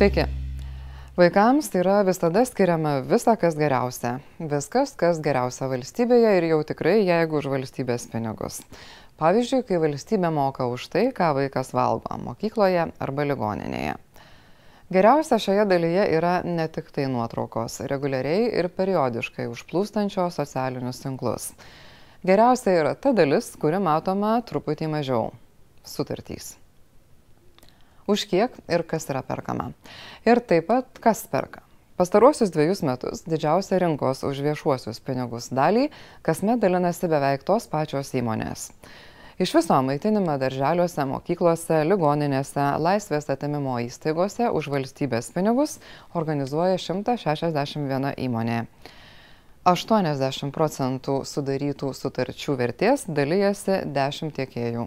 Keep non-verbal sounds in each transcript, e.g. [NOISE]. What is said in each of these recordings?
Sveiki. Vaikams tai yra visada skiriama visa, kas geriausia. Viskas, kas geriausia valstybėje ir jau tikrai jeigu už valstybės pinigus. Pavyzdžiui, kai valstybė moka už tai, ką vaikas valgo mokykloje arba ligoninėje. Geriausia šioje dalyje yra ne tik tai nuotraukos, reguliariai ir periodiškai užplūstančios socialinius tinklus. Geriausia yra ta dalis, kuri matoma truputį mažiau - sutartys už kiek ir kas yra perkama. Ir taip pat, kas perka. Pastaruosius dviejus metus didžiausia rinkos už viešuosius pinigus dalį kasmet dalinasi beveik tos pačios įmonės. Iš viso maitinimą darželiuose, mokyklose, ligoninėse, laisvės atimimo įstaigose už valstybės pinigus organizuoja 161 įmonė. 80 procentų sudarytų sutarčių vertės dalyjasi 10 tiekėjų.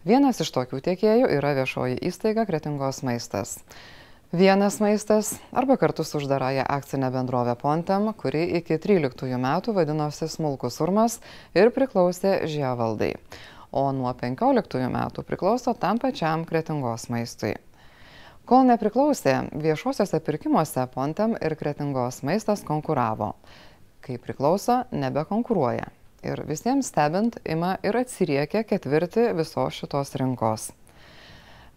Vienas iš tokių tiekėjų yra viešoji įstaiga Kretingos maistas. Vienas maistas arba kartu su uždarąją akcinę bendrovę Pontem, kuri iki 13 metų vadinosi Smulkus Urmas ir priklausė Žievaldai, o nuo 15 metų priklauso tam pačiam Kretingos maistui. Kol nepriklausė, viešuosiuose pirkimuose Pontem ir Kretingos maistas konkuravo. Kai priklauso, nebekonkuruoja ir visiems stebint ima ir atsiriekia ketvirti visos šitos rinkos.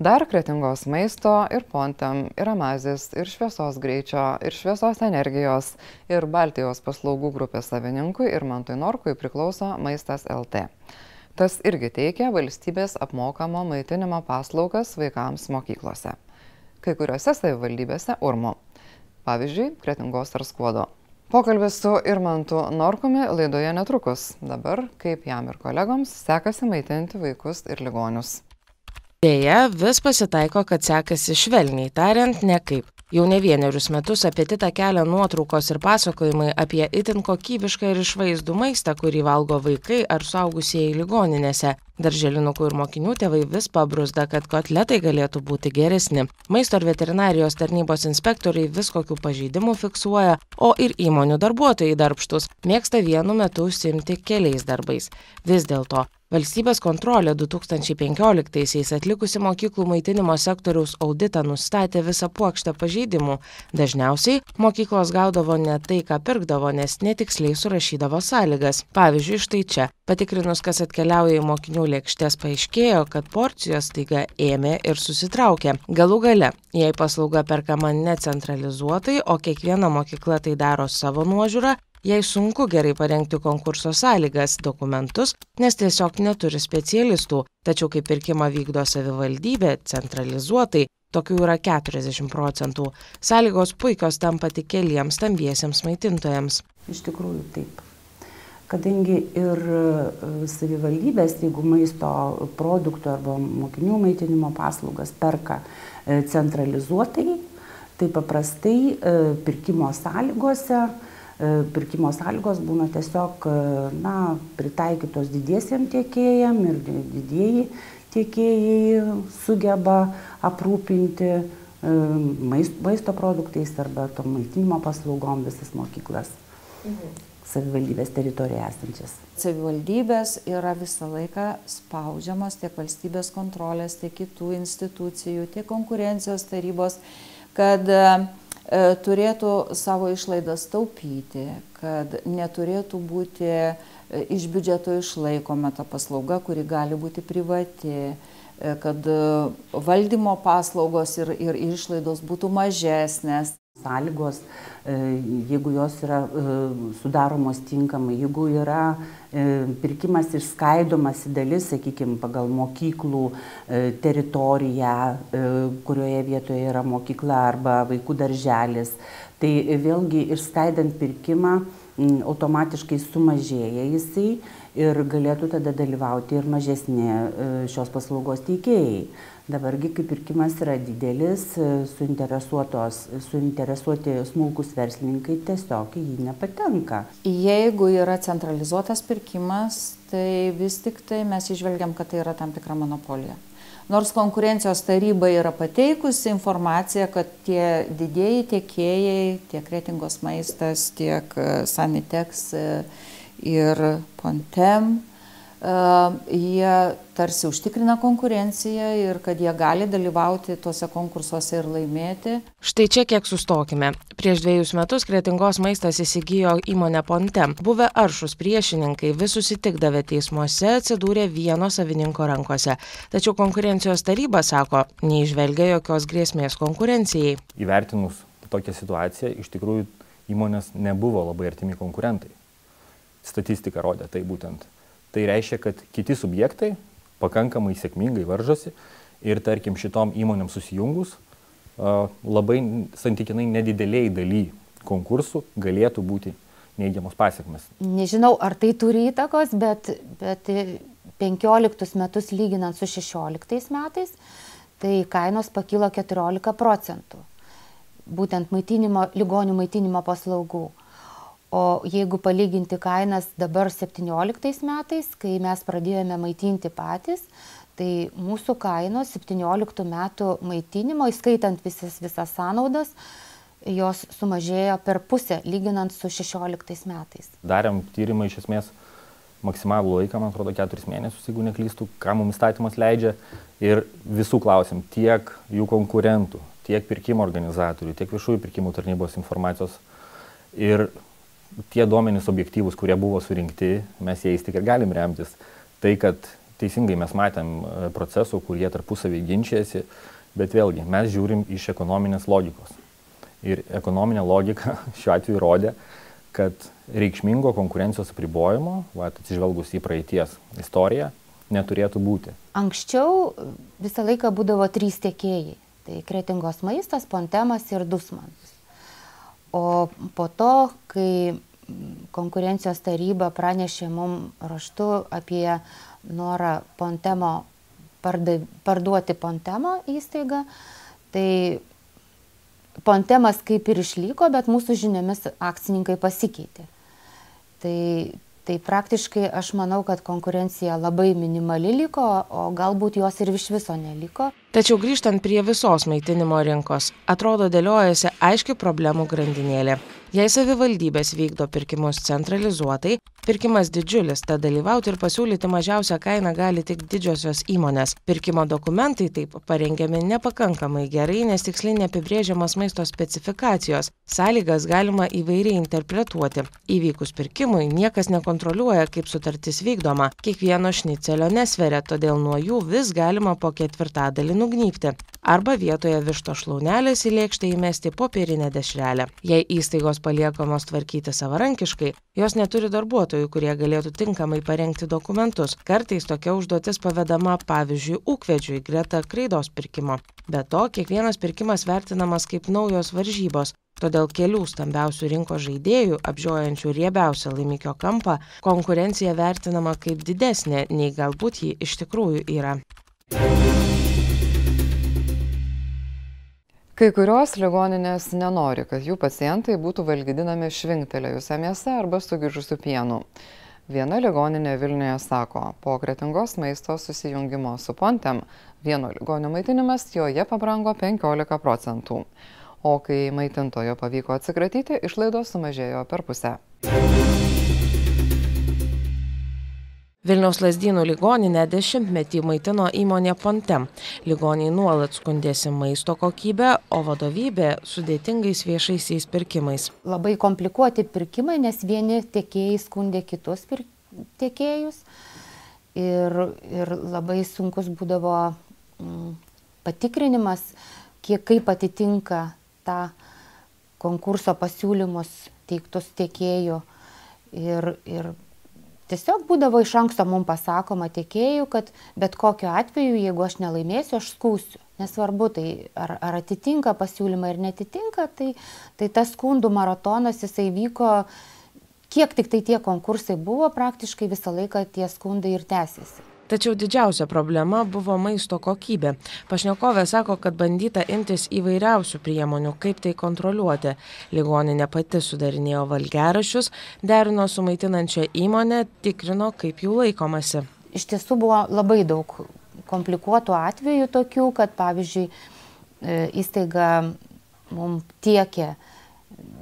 Dar kretingos maisto ir pontem, ir amazis, ir šviesos greičio, ir šviesos energijos, ir Baltijos paslaugų grupės savininkui ir Mantui Norkui priklauso Maistas LT. Tas irgi teikia valstybės apmokamo maitinimo paslaugas vaikams mokyklose. Kai kuriuose savivaldybėse urmu. Pavyzdžiui, Kretingos ar Skuodo. Pokalbis su Irmantu Norkumi laidoje netrukus. Dabar, kaip jam ir kolegoms, sekasi maitinti vaikus ir ligonius. Deja, vis pasitaiko, kad sekasi švelniai tariant, ne kaip. Jau ne vienerius metus apetitą kelia nuotraukos ir pasakojimai apie itin kokybišką ir išvaizdų maistą, kurį valgo vaikai ar suaugusieji ligoninėse. Darželinukų ir mokinių tėvai vis pabrusda, kad kotletai galėtų būti geresni. Maisto ir veterinarijos tarnybos inspektoriai vis kokių pažeidimų fiksuoja, o ir įmonių darbuotojai darbštus mėgsta vienu metu užsimti keliais darbais. Vis dėlto valstybės kontrolė du tūkstančiai penkioliktaisiais atlikusi mokyklų maitinimo sektoriaus auditą nustatė visą puokštę pažeidimų dažniausiai mokyklos gaudavo ne tai ką pirkdavo nes netiksliai surašydavo sąlygas pavyzdžiui štai čia patikrinus kas atkeliauja į mokinių lėkštes paaiškėjo kad porcijos staiga ėmė ir susitraukė. Galų gale jei paslauga perkama necentralizuotai o kiekviena mokykla tai daro savo nuožiūra jai sunku gerai parengti konkurso sąlygas dokumentus nes tiesiog neturi specialistų. Tačiau kai pirkimą vykdo savivaldybė centralizuotai tokių yra keturiasdešim procentų. Sąlygos puikios tampa tik keliems stambiesiems maitintojams. Iš tikrųjų taip kadangi ir e, savivaldybės, jeigu maisto produktų arba mokinių maitinimo paslaugas perka e, centralizuotai, tai paprastai e, pirkimo sąlygose pirkimo sąlygos būna tiesiog na, pritaikytos didiesiem tiekėjam ir didieji tiekėjai sugeba aprūpinti maisto produktais arba tom maitinimo paslaugom visas mokyklas. Mhm. Savivaldybės teritorijoje esančias. Savivaldybės yra visą laiką spaudžiamos tiek valstybės kontrolės, tiek kitų institucijų, tiek konkurencijos tarybos, kad uh, E, turėtų savo išlaidas taupyti, kad neturėtų būti e, iš biudžeto išlaikoma ta paslauga, kuri gali būti privati, e, kad valdymo paslaugos ir, ir išlaidos būtų mažesnės sąlygos, e, jeigu jos yra e, sudaromos tinkamai, jeigu yra e, pirkimas išskaidomas į dalis, sakykime, pagal mokyklų teritoriją, kurioje vietoje yra mokykla arba vaikų darželis, tai vėlgi išskaidant pirkimą automatiškai sumažėja jisai ir galėtų tada dalyvauti ir mažesni šios paslaugos teikėjai. Dabargi, kai pirkimas yra didelis, suinteresuoti smulkus verslininkai tiesiog į jį nepatenka. Jeigu yra centralizuotas pirkimas, tai vis tik tai mes išvelgiam, kad tai yra tam tikra monopolija. Nors konkurencijos taryba yra pateikusi informaciją, kad tie didėjai tiekėjai, tiek Kretingos maistas, tiek Sanitex ir Pontem, jie tarsi užtikrina konkurenciją ir kad jie gali dalyvauti tuose konkursuose ir laimėti. Štai čia kiek sustokime. Prieš dviejus metus Kretingos maistas įsigijo įmonę Ponte. Buvę aršus priešininkai vis susitikdavę teismuose atsidūrė vieno savininko rankose. Tačiau konkurencijos taryba sako, neižvelgia jokios grėsmės konkurencijai. Įvertinus tokią situaciją, iš tikrųjų įmonės nebuvo labai artimi konkurentai. Statistika rodė tai būtent tai reiškia, kad kiti subjektai pakankamai sėkmingai varžosi ir tarkim šitom įmonėm susijungus labai santykinai nedideliai daly konkursų galėtų būti neigiamos pasiekmes. Nežinau, ar tai turi įtakos, bet, bet 15 metus lyginant su 16 metais, tai kainos pakilo 14 procentų. Būtent maitinimo, ligonių maitinimo paslaugų. O jeigu palyginti kainas dabar 17 metais, kai mes pradėjome maitinti patys, tai mūsų kainos 17 metų maitinimo, įskaitant visas, visas sąnaudas, jos sumažėjo per pusę, lyginant su 16 metais. Darėm tyrimą iš esmės maksimalų laiką, man atrodo, keturis mėnesius, jeigu neklystų, ką mums įstatymas leidžia. Ir visų klausim, tiek jų konkurentų, tiek pirkimo organizatorių, tiek viešųjų pirkimų tarnybos informacijos. Ir tie duomenys objektyvūs, kurie buvo surinkti, mes jais tik ir galim remtis. Tai, kad teisingai mes matėm e, procesų, kurie tarpusavį ginčiasi, bet vėlgi mes žiūrim iš ekonominės logikos. Ir ekonominė logika [LAUGHS] šiuo atveju rodė, kad reikšmingo konkurencijos apribojimo, atsižvelgus į praeities istoriją, neturėtų būti. Anksčiau visą laiką būdavo trys tiekėjai. Tai kretingos maistas, pontemas ir dusmanas. O po to, kai konkurencijos taryba pranešė mum raštu apie norą Pontemo parduoti Pontemo įstaigą, tai Pontemas kaip ir išliko, bet mūsų žiniomis akcininkai pasikeitė. Tai, tai praktiškai aš manau, kad konkurencija labai minimali liko, o galbūt jos ir iš viso neliko. Tačiau grįžtant prie visos maitinimo rinkos atrodo dėliojasi aiški problemų grandinėlė. Jei savivaldybės vykdo pirkimus centralizuotai pirkimas didžiulis tad dalyvauti ir pasiūlyti mažiausią kainą gali tik didžiosios įmonės. Pirkimo dokumentai taip parengiami nepakankamai gerai nes tiksliai neapibrėžiamos maisto specifikacijos. Sąlygas galima įvairiai interpretuoti. Įvykus pirkimui niekas nekontroliuoja kaip sutartis vykdoma. Kiekvieno šnicelio nesveria todėl nuo jų vis galima po ketvirtadalį nugnybti arba vietoje vištos šlaunelės į lėkštę įmesti popierinę dešrelę. Jei įstaigos paliekamos tvarkyti savarankiškai jos neturi darbuotojų kurie galėtų tinkamai parengti dokumentus. Kartais tokia užduotis pavedama pavyzdžiui ūkvedžiui greta kreidos pirkimo. Be to kiekvienas pirkimas vertinamas kaip naujos varžybos. Todėl kelių stambiausių rinkos žaidėjų apžiojančių riebiausią laimikio kampą konkurencija vertinama kaip didesnė nei galbūt ji iš tikrųjų yra kai kurios ligoninės nenori kad jų pacientai būtų valgydinami švinktelėjusia mėsa arba sugižusiu pienu. Viena ligoninė vilniuje sako po kretingos maisto susijungimo su pontem vieno ligonio maitinimas joje pabrango penkiolika procentų. O kai maitintojo pavyko atsikratyti išlaidos sumažėjo per pusę vilniaus lazdynų ligoninę dešimtmetį maitino įmonė pontem. Ligoniai nuolat skundėsi maisto kokybe o vadovybė sudėtingais viešaisiais pirkimais. Labai komplikuoti pirkimai nes vieni tiekėjai skundė kitus pir tiekėjus. Ir ir labai sunkus būdavo mm, patikrinimas kiek kaip atitinka tą konkurso pasiūlymus teiktus tiekėjų. Ir ir tiesiog būdavo iš anksto mum pasakoma tiekėjų kad bet kokiu atveju jeigu aš nelaimėsiu aš skųsiu. Nesvarbu tai ar ar atitinka pasiūlymą ar neatitinka tai tai tas skundų maratonas jisai vyko kiek tiktai tie konkursai buvo praktiškai visą laiką tie skundai ir tęsėsi tačiau didžiausia problema buvo maisto kokybė. Pašnekovė sako kad bandyta imtis įvairiausių priemonių kaip tai kontroliuoti. Ligoninė pati sudarinėjo valgiaraščius derino su maitinančia įmone tikrino kaip jų laikomasi. Iš tiesų buvo labai daug komplikuotų atvejų tokių kad pavyzdžiui e, įstaiga mum tiekė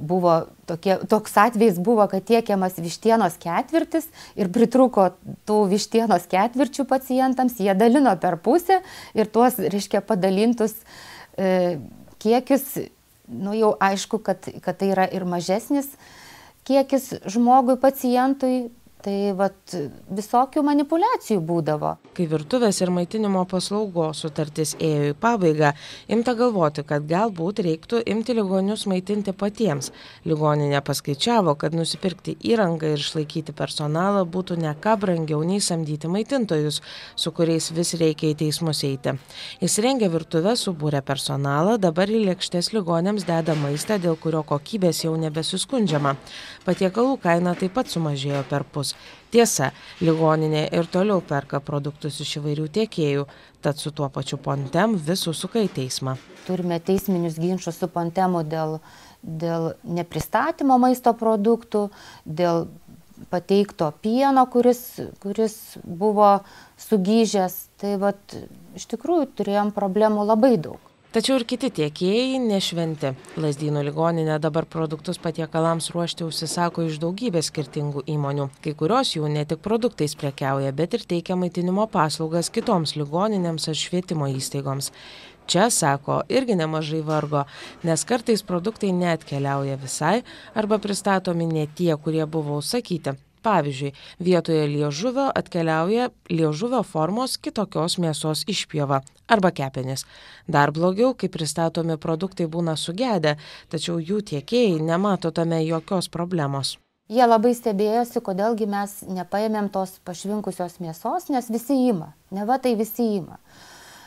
buvo tokie, toks atvejis buvo, kad tiekiamas vištienos ketvirtis ir pritruko tų vištienos ketvirčių pacientams, jie dalino per pusę ir tuos, reiškia, padalintus e, kiekius, nu jau aišku, kad, kad tai yra ir mažesnis kiekis žmogui, pacientui, Tai vat visokių manipulacijų būdavo. Kai virtuvės ir maitinimo paslaugos sutartis ėjo į pabaigą, imta galvoti, kad galbūt reiktų imti ligonius maitinti patiems. Ligoninė paskaičiavo, kad nusipirkti įrangą ir išlaikyti personalą būtų ne ką brangiau nei samdyti maitintojus, su kuriais vis reikia į teismus eiti. Įsirengę virtuvę subūrė personalą, dabar į lėkštės ligonėms deda maistą, dėl kurio kokybės jau nebesiskundžiama. Patiekalų kaina taip pat sumažėjo per pus metus. Tiesa, ligoninė ir toliau perka produktus iš įvairių tiekėjų, tad su tuo pačiu pontem vis užsuka į teismą. Turime teisminius ginčius su pontemu dėl, dėl nepristatymo maisto produktų, dėl pateikto pieno, kuris, kuris buvo sugyžęs. Tai vat, iš tikrųjų turėjom problemų labai daug tačiau ir kiti tiekėjai nešventi. Lazdynų ligoninė dabar produktus patiekalams ruošti užsisako iš daugybės skirtingų įmonių. Kai kurios jų ne tik produktais prekiauja bet ir teikia maitinimo paslaugas kitoms ligoninėms ar švietimo įstaigoms. Čia sako irgi nemažai vargo nes kartais produktai neatkeliauja visai arba pristatomi ne tie kurie buvo užsakyti pavyzdžiui vietoje liežuvio atkeliauja liežuvio formos kitokios mėsos išpjova arba kepenys dar blogiau kai pristatomi produktai būna sugedę tačiau jų tiekėjai nemato tame jokios problemos Jie labai stebėjosi, kodėlgi mes nepaėmėm tos pašvinkusios mėsos, nes visi ima. Ne va tai visi ima.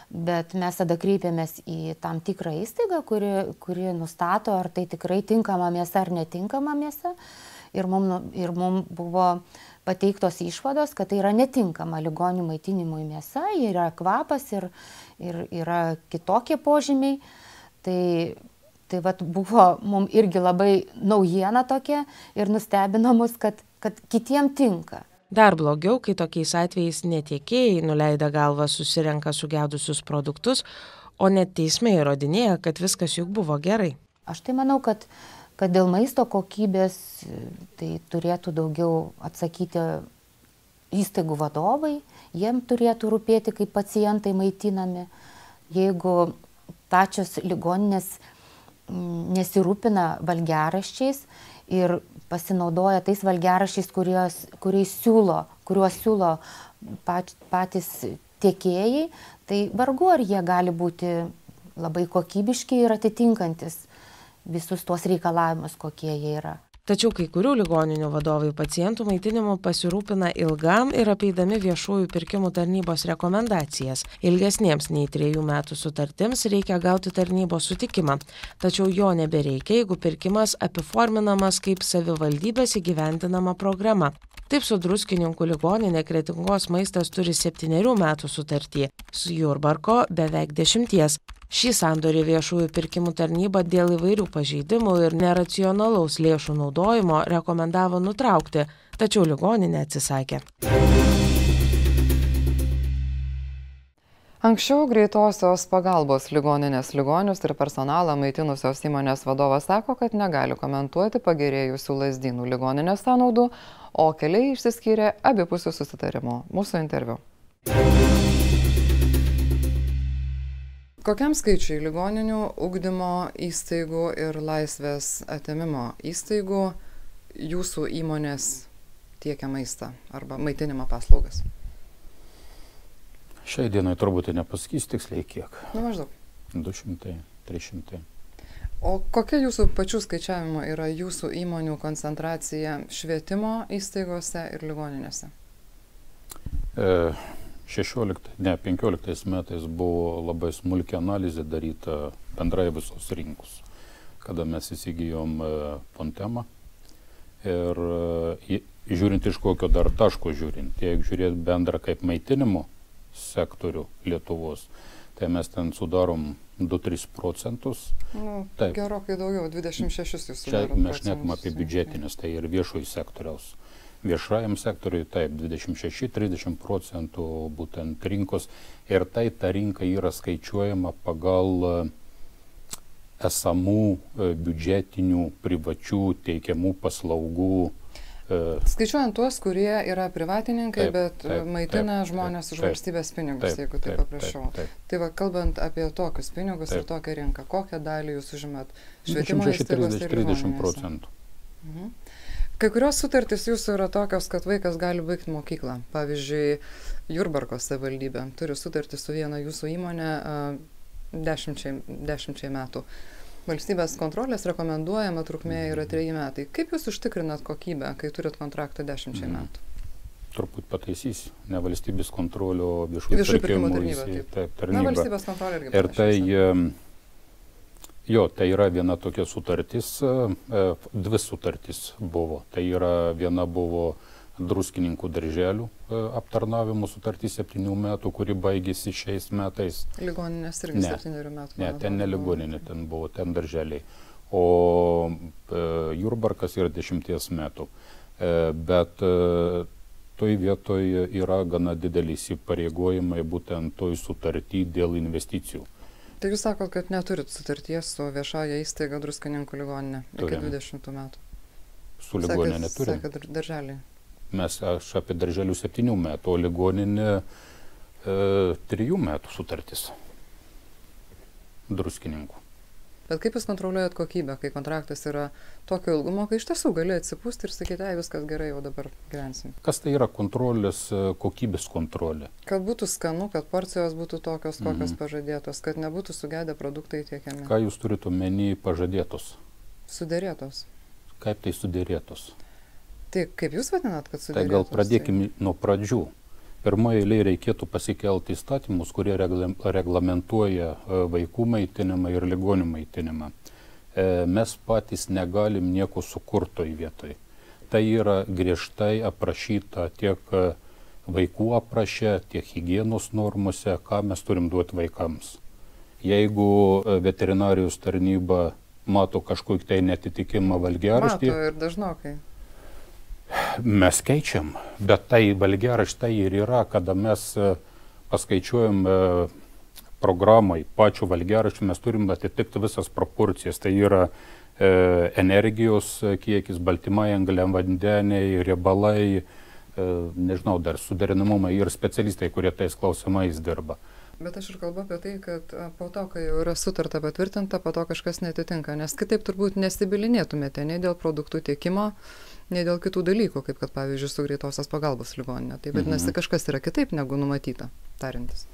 Bet mes tada kreipėmės į tam tikrą įstaigą, kuri, kuri nustato, ar tai tikrai tinkama mėsa ar netinkama mėsa ir mum, nu, ir mum buvo pateiktos išvados, kad tai yra netinkama ligonių maitinimui mėsa, yra kvapas ir, ir yra kitokie požymiai. Tai, tai vat, buvo mums irgi labai naujiena tokia ir nustebino mus, kad, kad kitiem tinka. Dar blogiau, kai tokiais atvejais netiekėjai nuleidę galvą susirenka sugedusius produktus, o net teismai įrodinėja, kad viskas juk buvo gerai. Aš tai manau, kad kad dėl maisto kokybės tai turėtų daugiau atsakyti įstaigų vadovai, jiem turėtų rūpėti, kaip pacientai maitinami. Jeigu pačios ligoninės mm, nesirūpina valgiaraščiais ir pasinaudoja tais valgiaraščiais, kuriuos, kuriais siūlo, kuriuos siūlo pat, patys tiekėjai, tai vargu ar jie gali būti labai kokybiški ir atitinkantis visus tuos reikalavimus, kokie jie yra. Tačiau kai kurių ligoninių vadovai pacientų maitinimu pasirūpina ilgam ir apeidami viešųjų pirkimų tarnybos rekomendacijas. Ilgesniems nei trejų metų sutartims reikia gauti tarnybos sutikimą, tačiau jo nebereikia, jeigu pirkimas apiforminamas kaip savivaldybės įgyvendinama programa. Taip su druskininkų ligoninė kretingos maistas turi septyniarių metų sutartį, su Jurbarko beveik dešimties. Šį sandorį viešųjų pirkimų tarnyba dėl įvairių pažeidimų ir neracionalaus lėšų naudojimo rekomendavo nutraukti, tačiau ligoninė atsisakė. Anksčiau greitosios pagalbos ligoninės ligonius ir personalą maitinusios įmonės vadovas sako, kad negali komentuoti pagerėjusių lasdynų ligoninės sąnaudų, o keliai išsiskyrė abipusių susitarimų. Mūsų interviu. Kokiam skaičiui ligoninių, ugdymo įstaigų ir laisvės atėmimo įstaigų jūsų įmonės tiekia maistą arba maitinimo paslaugas? Šiai dienai turbūt nepasakys tiksliai kiek. Nu, maždaug. 200, 300. O kokia jūsų pačių skaičiavimo yra jūsų įmonių koncentracija švietimo įstaigose ir ligoninėse? E, 16, ne, 15 metais buvo labai smulkia analizė daryta bendrai visos rinkos, kada mes įsigijom e, Pontemą. Ir e, žiūrint iš kokio dar taško žiūrint, jeigu žiūrėt bendrą kaip maitinimo sektorių Lietuvos, tai mes ten sudarom 2-3 procentus. Nu, Taip. Gerokai daugiau, 26 jūs sudarote. Čia mes šnekam apie biudžetinius, tai ir viešųjų sektoriaus viešajam sektoriui taip dvidešim šeši trisdešim procentų būtent rinkos ir tai ta rinka yra skaičiuojama pagal esamų e, biudžetinių, privačių teikiamų paslaugų. e, Skaičiuojant tuos, kurie yra privatininkai, Taip, bet taip, maitina taip, žmonės taip, už valstybės pinigus, taip, jeigu taip paprašiau. taip, taip. Tai va, kalbant apie tokius pinigus ir Taip. tokią rinką, kokią dalį jūs užimat? Švietimo įstaigos 26-30 ir 30 ligoninėse? procentų. Mhm. Kai kurios sutartys jūsų yra tokios, kad vaikas gali baigti mokyklą. Pavyzdžiui, Jurbarko savivaldybė turi sutartį su viena jūsų įmonė dešimčiai, dešimčiai metų. Valstybės kontrolės rekomenduojama trukmė yra treji metai. Kaip jūs užtikrinat kokybę, kai turit kontraktą dešimčiai Mhm. metų? Turbūt pataisys, ne valstybės kontrolio, viešųjų pirkimų tarnyba, taip. taip, Na, tarnyba. valstybės kontrolė irgi. Ir tai, panašiai jo, tai yra viena tokia sutartis, e, e, dvi sutartis buvo. Tai yra viena buvo druskininkų darželių e, aptarnavimo sutartis septynių metų, kuri baigėsi šiais metais. Ligoninės irgi Ne. septynerių metų. Ne, ten ne ligoninė, ten buvo, ten darželiai. O Jurbarkas yra dešimties metų. Bet toj vietoje yra gana didelis įpareigojimai būtent toj sutartį dėl investicijų. Tai jūs sakot, kad neturit sutarties su viešąja įstaiga druskininkų ligoninė iki Turim. 20 metų. Su ligoninė Sakėt- neturime. sakėt, dar- darželiai. Mes aš apie darželių septynių metų, o ligoninė e, trijų metų sutartis druskininkų. Bet kaip jūs kontroliuojat kokybę, kai kontraktas yra tokio ilgumo, kai iš tiesų gali atsipūsti ir sakyti, ai viskas gerai, jau dabar gyvensim. Kas tai yra kontrolės, e, kokybės kontrolė? Kad būtų skanu, kad porcijos būtų tokios, kokios Mhm. pažadėtos, kad nebūtų sugedę produktai tiekiami. Ką jūs turite omeny pažadėtos? Sudėrėtos. Kaip tai sudėrėtos? Tai kaip jūs vadinat, kad sudėrėtos? Tai gal pradėkime nuo pradžių. Pirmoje eilėje reikėtų pasikelti įstatymus, kurie reglam- reglamentuoja e, vaikų maitinimą ir ligonių maitinimą. E, Mes patys negalim nieko sukurto į vietoj. Tai yra griežtai aprašyta tiek e, vaikų aprašė, tiek hygienos normose, ką mes turim duoti vaikams. Jeigu veterinarijos tarnyba mato kažkokį tai netitikimą Mato valgiaraštį, ir dažnokai. Mes keičiam, bet tai valgiaraštai ir yra, kada mes e, paskaičiuojam e, programai pačių valgiaraščių, mes turim atitikti visas proporcijas. Tai yra e, energijos kiekis, baltymai, angliam vandeniai, riebalai, e, nežinau, dar suderinamumai ir specialistai, kurie tais klausimais dirba. Bet aš ir kalbu apie tai, kad a, po to, kai jau yra sutarta patvirtinta, po to kažkas netitinka, nes kitaip turbūt nesibilinėtumėte nei dėl produktų tiekimo, nei dėl kitų dalykų, kaip kad pavyzdžiui su greitosios pagalbos ligoninė. Tai vadinasi, Mhm. kažkas yra kitaip negu numatyta, tarintis.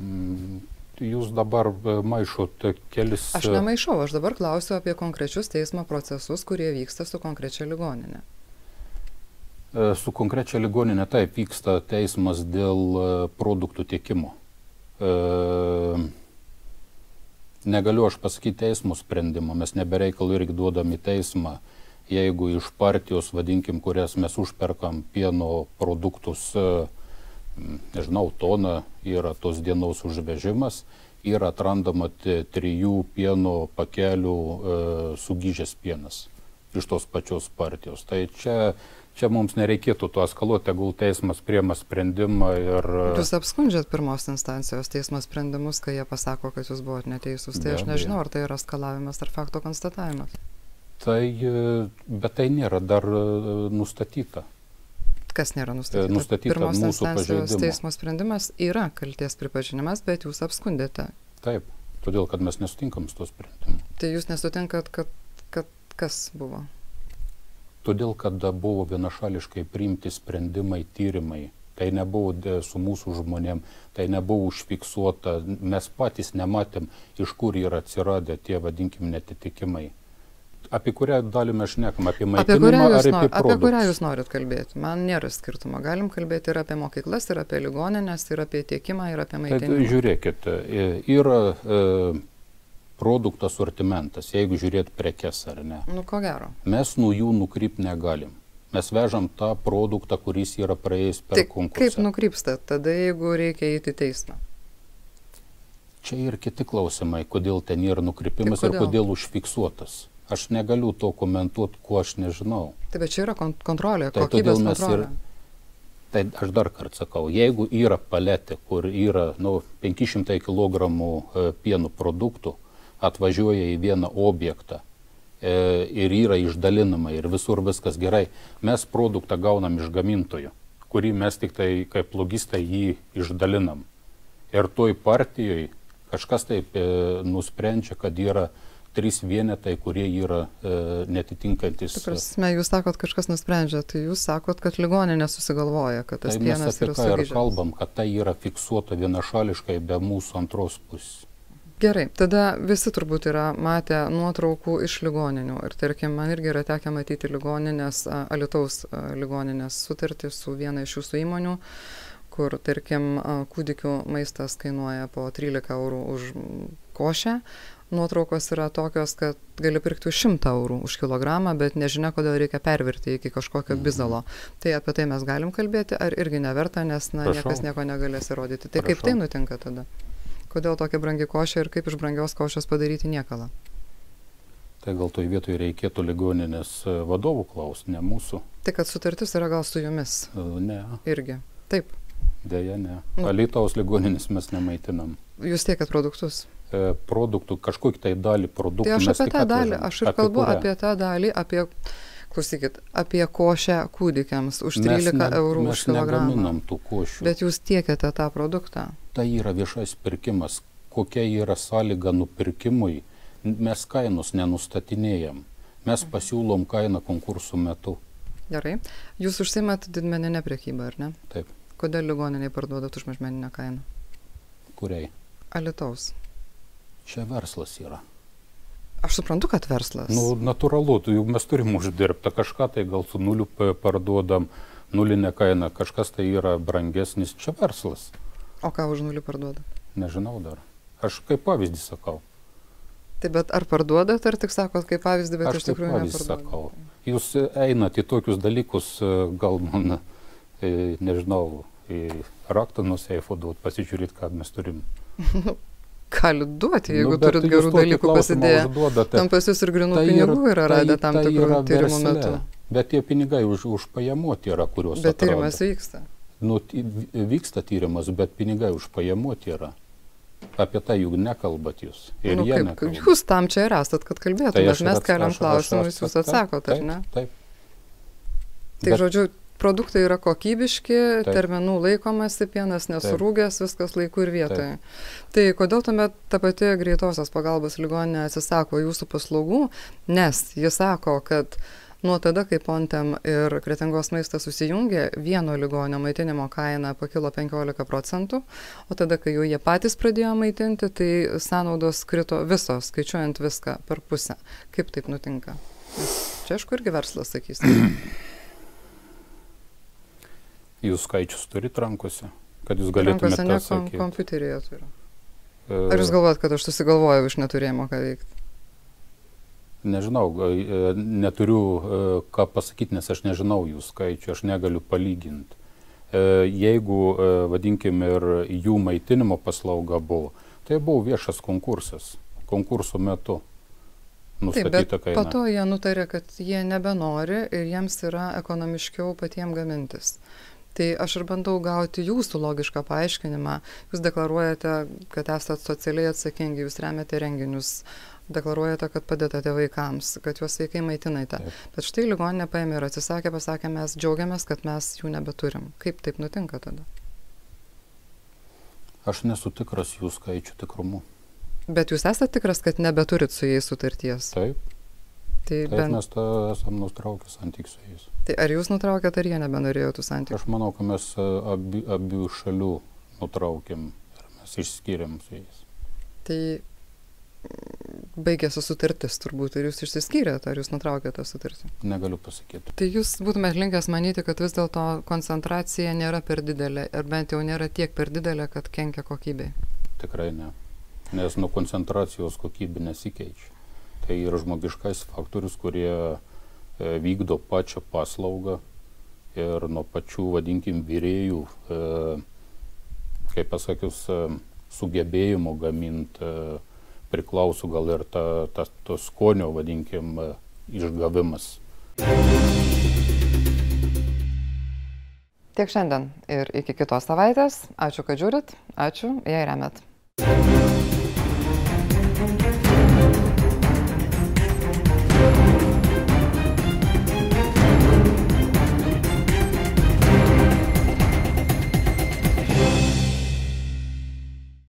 Mm, Jūs dabar e, maišote kelis. Aš nemaišau, aš dabar klausiu apie konkrečius teismo procesus, kurie vyksta su konkrečia ligoninė. E, Su konkrečia ligoninė taip vyksta teismas dėl e, produktų tiekimo. E, Negaliu aš pasakyti teismo sprendimo, mes nebereikalų irgi duodam į teismą, jeigu iš partijos, vadinkim, kurias mes užperkam pieno produktus, e, nežinau, toną yra tos dienos užvežimas, yra atrandama trijų pieno pakelių e, sugyžęs pienas iš tos pačios partijos. Tai čia, čia mums nereikėtų to eskaluoti, tegul teismas priema sprendimą ir... Jūs apskundžiat pirmos instancijos teismo sprendimus, kai jie pasako, kad jūs buvote neteisūs. Tai Be aš nežinau, ar tai yra skalavimas ar fakto konstatavimas. Tai, e, bet tai nėra dar e, nustatyta. Kas nėra nustatyta? nustatyta Pirmos mūsų pažeidimu. teismo sprendimas yra kalties pripažinimas, bet jūs apskundėte. Taip, todėl kad mes nesutinkam su to sprendimu. Tai jūs nesutinkat, kad, kad kas buvo? Todėl, kad buvo vienašališkai priimti sprendimai, tyrimai. Tai nebuvo su mūsų žmonėm, tai nebuvo užfiksuota, mes patys nematėm, iš kur yra atsiradę tie, vadinkim, netitikimai. Apie kurią dalį mes šnekam, apie Apie maitinimą jūs ar apie apie kurią produktus? jūs norit kalbėti? Man nėra skirtumo. Galim kalbėti ir apie mokyklas, ir apie ligoninės, ir apie tiekimą, ir apie Tai maitinimą. žiūrėkit, e, yra e, produkto sortimentas, jeigu žiūrėt prekes ar ne. Nu, ko gero. Mes nuo jų nukrypti negalim. Mes vežam tą produktą, kuris yra praėjęs per Tai konkursą. kaip nukrypsta tada, jeigu reikia eiti į teismą? Čia ir kiti klausimai, kodėl ten yra nukrypimas Tai ir kodėl? kodėl užfiksuotas. Aš negaliu to komentuoti, ko aš nežinau. Tai bet čia yra kon kontrolė, Tai kokybės kontrolė. ir- Tai aš dar kartą sakau, jeigu yra paletė, kur yra nu, 500 kg e, pieno produktų, atvažiuoja į vieną objektą e, ir yra išdalinama ir visur viskas gerai, mes produktą gaunam iš gamintojo, kurį mes tik tai kaip logistai jį išdalinam. Ir toj partijoje kažkas taip e, nusprendžia, kad yra trys vienetai, kurie yra e, netitinkantis. Ta prasme, jūs sakot, kažkas nusprendžia, tai jūs sakot, kad ligoninė susigalvoja, kad tas tai pienas mes apie yra ką ir sugrįžęs. kalbam, kad tai yra fiksuota vienašališkai be mūsų antros pusės. Gerai, tada visi turbūt yra matę nuotraukų iš ligoninių. Ir tarkim, man irgi yra tekę matyti ligoninės, Alitaus ligoninės sutartį su viena iš jūsų įmonių, kur, tarkim, kūdikių maistas kainuoja po 13 eurų už košę. Nuotraukos yra tokios, kad gali pirkti už 100 eurų už kilogramą, bet nežinia, kodėl reikia pervirti iki kažkokio bizalo. Tai apie tai mes galim kalbėti, ar irgi neverta, nes na, niekas nieko negalės įrodyti. Tai kaip tai nutinka tada? Kodėl tokia brangi košė ir kaip iš brangios košės padaryti niekalą? Tai gal toj vietoj reikėtų ligoninės e, vadovų klausti, ne mūsų. Tai kad sutartis yra gal su jumis E, Ne, irgi. Taip, dėja ne. Nu. Alytaus ligoninės mes nemaitinam. jūs tiekiat produktus. E, Produktų, kažkokį tai dalį produktų. Tai aš mes apie tą dalį, aš ir kalbu kurią? apie tą dalį, apie, klausykit, apie košę kūdikiams už Mes 13 ne- eurų mes už kilogramą. negaminam tų košių. Bet jūs tiekiate tą produktą. Tai yra viešas pirkimas. Kokia yra sąlyga nupirkimui, mes kainos nenustatinėjam. Mes pasiūlom kainą konkursų metu. Gerai. Jūs užsimat didmeninę priekybą, ar ne? Taip. Kodėl ligoniniai parduodat už mažmeninę kainą? Kuriai? Alitaus. Čia verslas yra. Aš suprantu, kad verslas. Nu, natūralu, juk mes turim uždirbti kažką, tai gal su nuliu pa- parduodam, nulinė kaina, kažkas tai yra brangesnis, čia verslas. O ką už nulį parduodat? Nežinau dar. Aš kaip pavyzdį sakau. Tai bet ar parduodat, ar tik sakot kaip pavyzdį, bet Aš iš tikrųjų sakau. Jūs einat į tokius dalykus, e, gal man, e, nežinau, į raktą nuo seifo duot, pasižiūrėti, ką mes turim. [LAUGHS] Galit duoti, jeigu Nu, turit gerų dalykų pasidėję. Tam pas jūs ir grinų Tai pinigų yra tai- radę tam tai tikrų tyrimų versle. metu. Bet tie pinigai už, užpajamuoti yra, kuriuos Bet atrado. tyrimas vyksta. Nu, vyksta tyrimas, bet pinigai užpajamuoti yra. Apie tai juk nekalbat jūs. Ir nu, kaip, nekalba. jūs tam čia ir esat, kad kalbėtumėt. Tai mes keliam klausimus, jūs taip, atsakot, ar taip, ne? Taip. Tai Bet- žodžiu, produktai yra kokybiški, Taip. terminų laikomasi, pienas nesurūgęs, viskas laiku ir vietoje. Tai kodėl tuomet ta pati greitosios pagalbos ligoninė atsisako jūsų paslaugų, nes jis sako, kad nuo tada, kai Pontem ir Kretingos maistas susijungė, vieno ligonio maitinimo kaina pakilo 15 procentų, o tada, kai jau jie patys pradėjo maitinti, tai sąnaudos krito visos, skaičiuojant viską per pusę. Kaip taip nutinka? Nes Čia aišku irgi verslas, sakysim. [CLEARS THROAT] Jūs skaičius turite rankose, kad jūs galėtumėte Rankose ne kom, kompiuteryje turiu. E, Ar jūs galvojat, kad aš susigalvojau iš neturėjimo ką veikti? Nežinau, e, neturiu e, ką pasakyti, nes aš nežinau jų skaičių, aš negaliu palyginti. Jeigu, vadinkim, ir jų maitinimo paslauga buvo, tai buvo viešas konkursas, konkurso metu Taip, nustatyta po kaina. to jie nutarė, kad jie nebenori ir jiems yra ekonomiškiau patiems gamintis. Tai aš ir bandau gauti jūsų logišką paaiškinimą. Jūs deklaruojate, kad esate socialiai atsakingi, jūs remiate renginius, deklaruojate, kad padedate vaikams, kad juos sveikai maitinate. Bet štai ligoninė paėmė ir atsisakė, pasakė, mes džiaugiamės, kad mes jų nebeturim. Kaip taip nutinka tada? Aš nesu tikras jų skaičių tikrumu. Bet jūs esate tikras, kad nebeturit su jais sutarties. Taip, Tai, taip bent, mes tą esam nutraukę santykių su jais. tai ar jūs nutraukėte, ar jie nebenorėjo tų santykių? Aš manau, kad mes e, abi, abiejų šalių nutraukėm ir mes išskyrėm su jais. Tai mm, baigėsi sutartis turbūt ir jūs išsiskyrėte, ar jūs nutraukėte sutartį. Negaliu pasakyti. Tai jūs būtumėt linkęs manyti, kad vis dėlto koncentracija nėra per didelė, ar bent jau nėra tiek per didelė, kad kenkia kokybei. Tikrai ne. Nes nuo koncentracijos kokybė nesikeičia. Tai yra žmogiškais faktorius, kurie e, vykdo pačią paslaugą ir nuo pačių, vadinkim, vyrėjų, e, kaip pasakius, e, sugebėjimo gaminti priklauso gal ir ta, ta, to skonio, vadinkim, išgavimas. Tiek šiandien ir iki kitos savaitės. Ačiū, kad žiūrit. Ačiū, jei remet.